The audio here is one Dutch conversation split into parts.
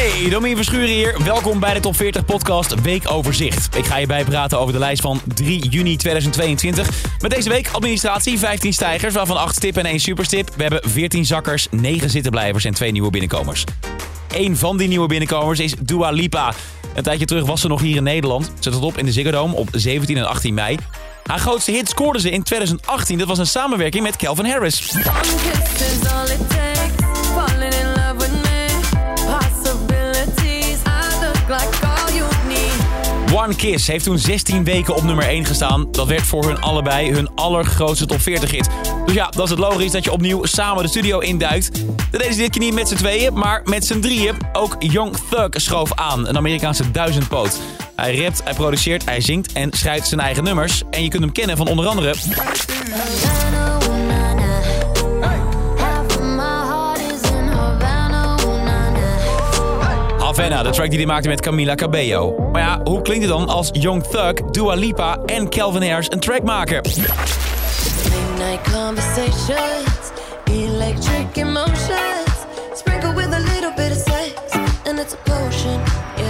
Hey, Domien Verschuren hier. Welkom bij de Top 40 Podcast Weekoverzicht. Ik ga je bijpraten over de lijst van 3 juni 2022. Met deze week administratie, 15 stijgers, waarvan 8 stip en 1 superstip. We hebben 14 zakkers, 9 zittenblijvers en 2 nieuwe binnenkomers. Eén van die nieuwe binnenkomers is Dua Lipa. Een tijdje terug was ze nog hier in Nederland. Ze zat op in de Ziggo Dome op 17 en 18 mei. Haar grootste hit scoorde ze in 2018. Dat was een samenwerking met Calvin Harris. One Kiss heeft toen 16 weken op nummer 1 gestaan. Dat werd voor hun allebei hun allergrootste top 40 hit. Dus ja, dat is het logisch dat je opnieuw samen de studio induikt. Dat deden dit keer niet met z'n tweeën, maar met z'n drieën. Ook Young Thug schoof aan, een Amerikaanse duizendpoot. Hij rapt, hij produceert, hij zingt en schrijft zijn eigen nummers. En je kunt hem kennen van onder andere... Havana, de track die hij maakte met Camila Cabello. Maar ja, hoe klinkt het dan als Young Thug, Dua Lipa en Calvin Harris een track maken? Late night conversations. Electric emotions. Sprinkle with a little bit of sex. And it's a potion, yeah.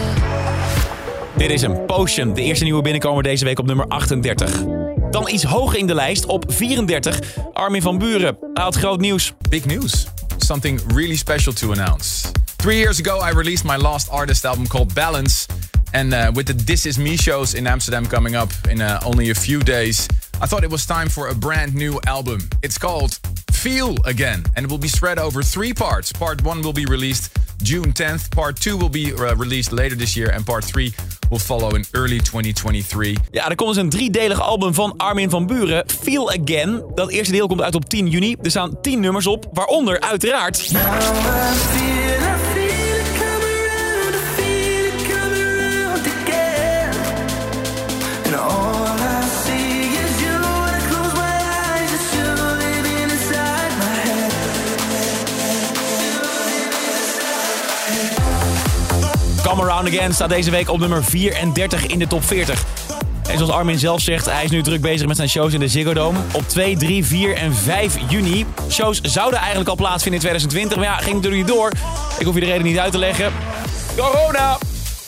Dit is een Potion, de eerste nieuwe binnenkomer deze week op nummer 38. Dan iets hoger in de lijst, op 34, Armin van Buren. Hij had groot nieuws. Big news. Something really special to announce. Three years ago, I released my last artist album called Balance. And uh, with the This Is Me shows in Amsterdam coming up in uh, only a few days, I thought it was time for a brand new album. It's called Feel Again, and it will be spread over three parts. Part one will be released June 10th, part two will be uh, released later this year, and part three will follow in early 2023. Ja, er komt dus een driedelig album van Armin van Buren, Feel Again. Dat eerste deel komt uit op 10 juni. Er staan 10 nummers op, waaronder uiteraard... Around Again staat deze week op nummer 34 in de top 40. En zoals Armin zelf zegt, hij is nu druk bezig met zijn shows in de Ziggo Dome. Op 2, 3, 4 en 5 juni. Shows zouden eigenlijk al plaatsvinden in 2020, maar ja, ging natuurlijk niet door. Ik hoef je de reden niet uit te leggen. Corona!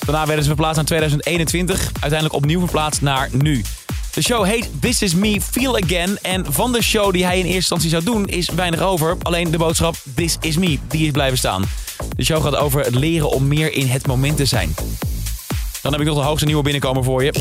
Daarna werden ze verplaatst naar 2021. Uiteindelijk opnieuw verplaatst naar nu. De show heet This Is Me Feel Again. En van de show die hij in eerste instantie zou doen is weinig over. Alleen de boodschap This Is Me, die is blijven staan. De show gaat over het leren om meer in het moment te zijn. Dan heb ik nog de hoogste nieuwe binnenkomer voor je.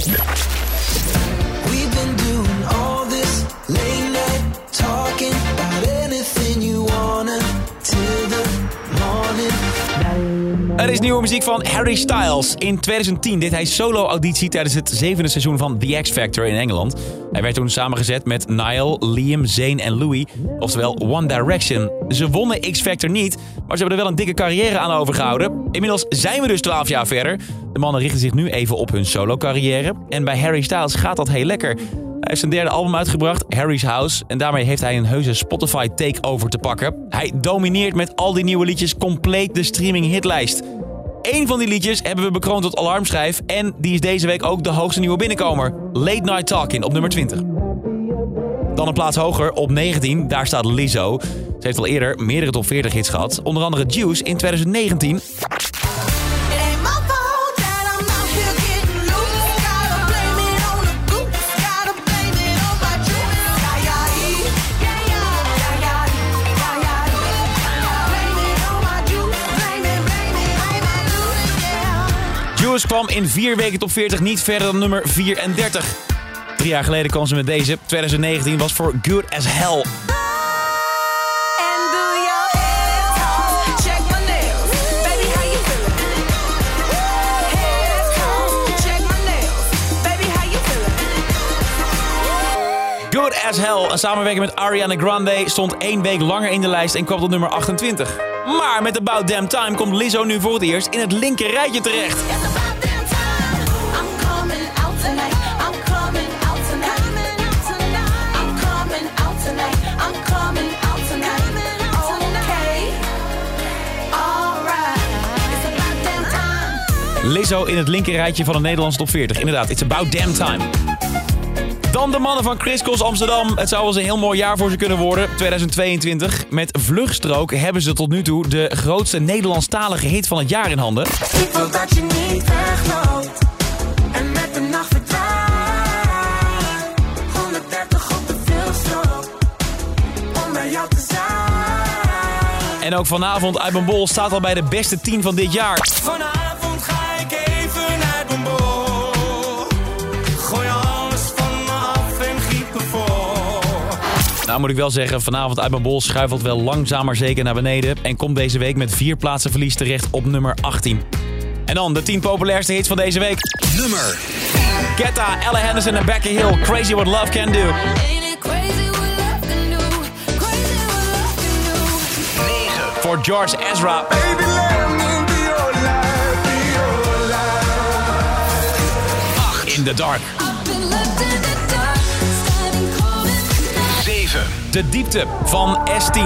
Er is nieuwe muziek van Harry Styles. In 2010 deed hij solo-auditie tijdens het zevende seizoen van The X Factor in Engeland. Hij werd toen samengezet met Niall, Liam, Zayn en Louis, oftewel One Direction. Ze wonnen X Factor niet, maar ze hebben er wel een dikke carrière aan overgehouden. Inmiddels zijn we dus 12 jaar verder. De mannen richten zich nu even op hun solo-carrière. En bij Harry Styles gaat dat heel lekker. Hij heeft zijn derde album uitgebracht, Harry's House. En daarmee heeft hij een heuse Spotify takeover te pakken. Hij domineert met al die nieuwe liedjes compleet de streaming hitlijst. Eén van die liedjes hebben we bekroond tot alarmschijf. En die is deze week ook de hoogste nieuwe binnenkomer. Late Night Talking op nummer 20. Dan een plaats hoger, op 19, daar staat Lizzo. Ze heeft al eerder meerdere top 40 hits gehad. Onder andere Juice in 2019. Kwam in vier weken top 40 niet verder dan nummer 34. Drie jaar geleden kwam ze met deze. 2019 was voor Good As Hell. Good As Hell, een samenwerking met Ariana Grande, stond één week langer in de lijst en kwam tot nummer 28. Maar met About Damn Time komt Lizzo nu voor het eerst in het linker rijtje terecht. Lizzo in het linker rijtje van de Nederlandse top 40. Inderdaad, it's about damn time. Dan de mannen van Chris Cross Amsterdam. Het zou wel eens een heel mooi jaar voor ze kunnen worden. 2022. Met Vluchtstrook hebben ze tot nu toe de grootste Nederlandstalige hit van het jaar in handen. Ik wil dat je niet wegloopt en met de nacht verdwijnt. 130 op de om bij jou te zijn. En ook vanavond uit mijn bol staat al bij de beste 10 van dit jaar. Vanavond Nou moet ik wel zeggen, vanavond uit mijn bol schuifelt wel langzaam maar zeker naar beneden. En komt deze week met vier plaatsen verlies terecht op nummer 18. En dan de 10 populairste hits van deze week. Nummer Ketta, Ella Henderson en Becky Hill. Crazy What Love Can Do. Ain't it crazy what love can do? Crazy what love can do. 9. Voor George Ezra. Baby, let me be your life, be your life. In the Dark. De diepte van S10.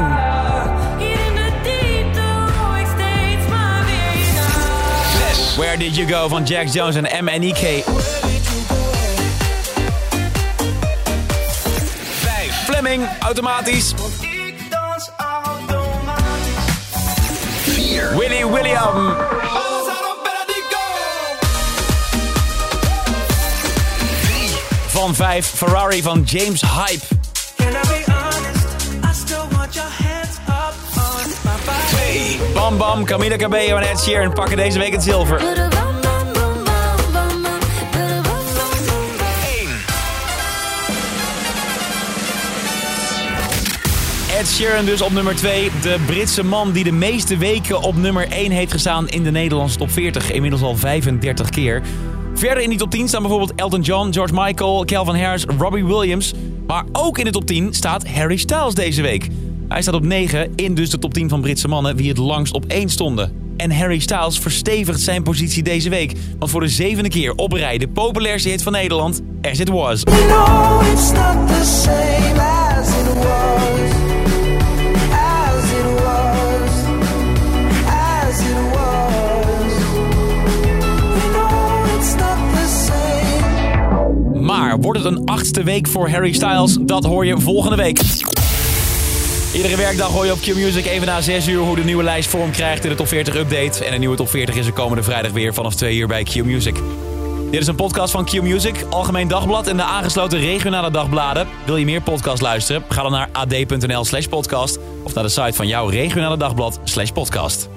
Hier in de diepte hoor ik steeds maar weer je naam. 6. Where Did You Go van Jack Jones en MNEK. 5. Fleming, automatisch. Ik dans automatisch. 4. Willy William. Alles aan op Benedico. 3. Van 5, Ferrari van James Hype. 2. Bam Bam, Camila Cabello en Ed Sheeran pakken deze week het zilver. Put a bum bum bum bum bum bum. Put a bum bum bum bum. 1. Ed Sheeran dus op nummer 2. De Britse man die de meeste weken op nummer 1 heeft gestaan in de Nederlandse top 40. Inmiddels al 35 keer. Verder in die top 10 staan bijvoorbeeld Elton John, George Michael, Calvin Harris, Robbie Williams. Maar ook in de top 10 staat Harry Styles deze week. Hij staat op 9 in dus de top 10 van Britse mannen wie het langst op 1 stonden. En Harry Styles verstevigt zijn positie deze week. Want voor de zevende keer op rij de populairste hit van Nederland, As It Was. No, it's not the same as it was. As it was. As it was. You know it's not the same. Maar wordt het een achtste week voor Harry Styles? Dat hoor je volgende week. Iedere werkdag hoor je op Q-Music even na 6 uur hoe de nieuwe lijst vorm krijgt in de top 40 update. En een nieuwe top 40 is er komende vrijdag weer vanaf 2 uur bij Q-Music. Dit is een podcast van Q-Music, Algemeen Dagblad en de aangesloten regionale dagbladen. Wil je meer podcast luisteren? Ga dan naar ad.nl slash podcast of naar de site van jouw regionale dagblad slash podcast.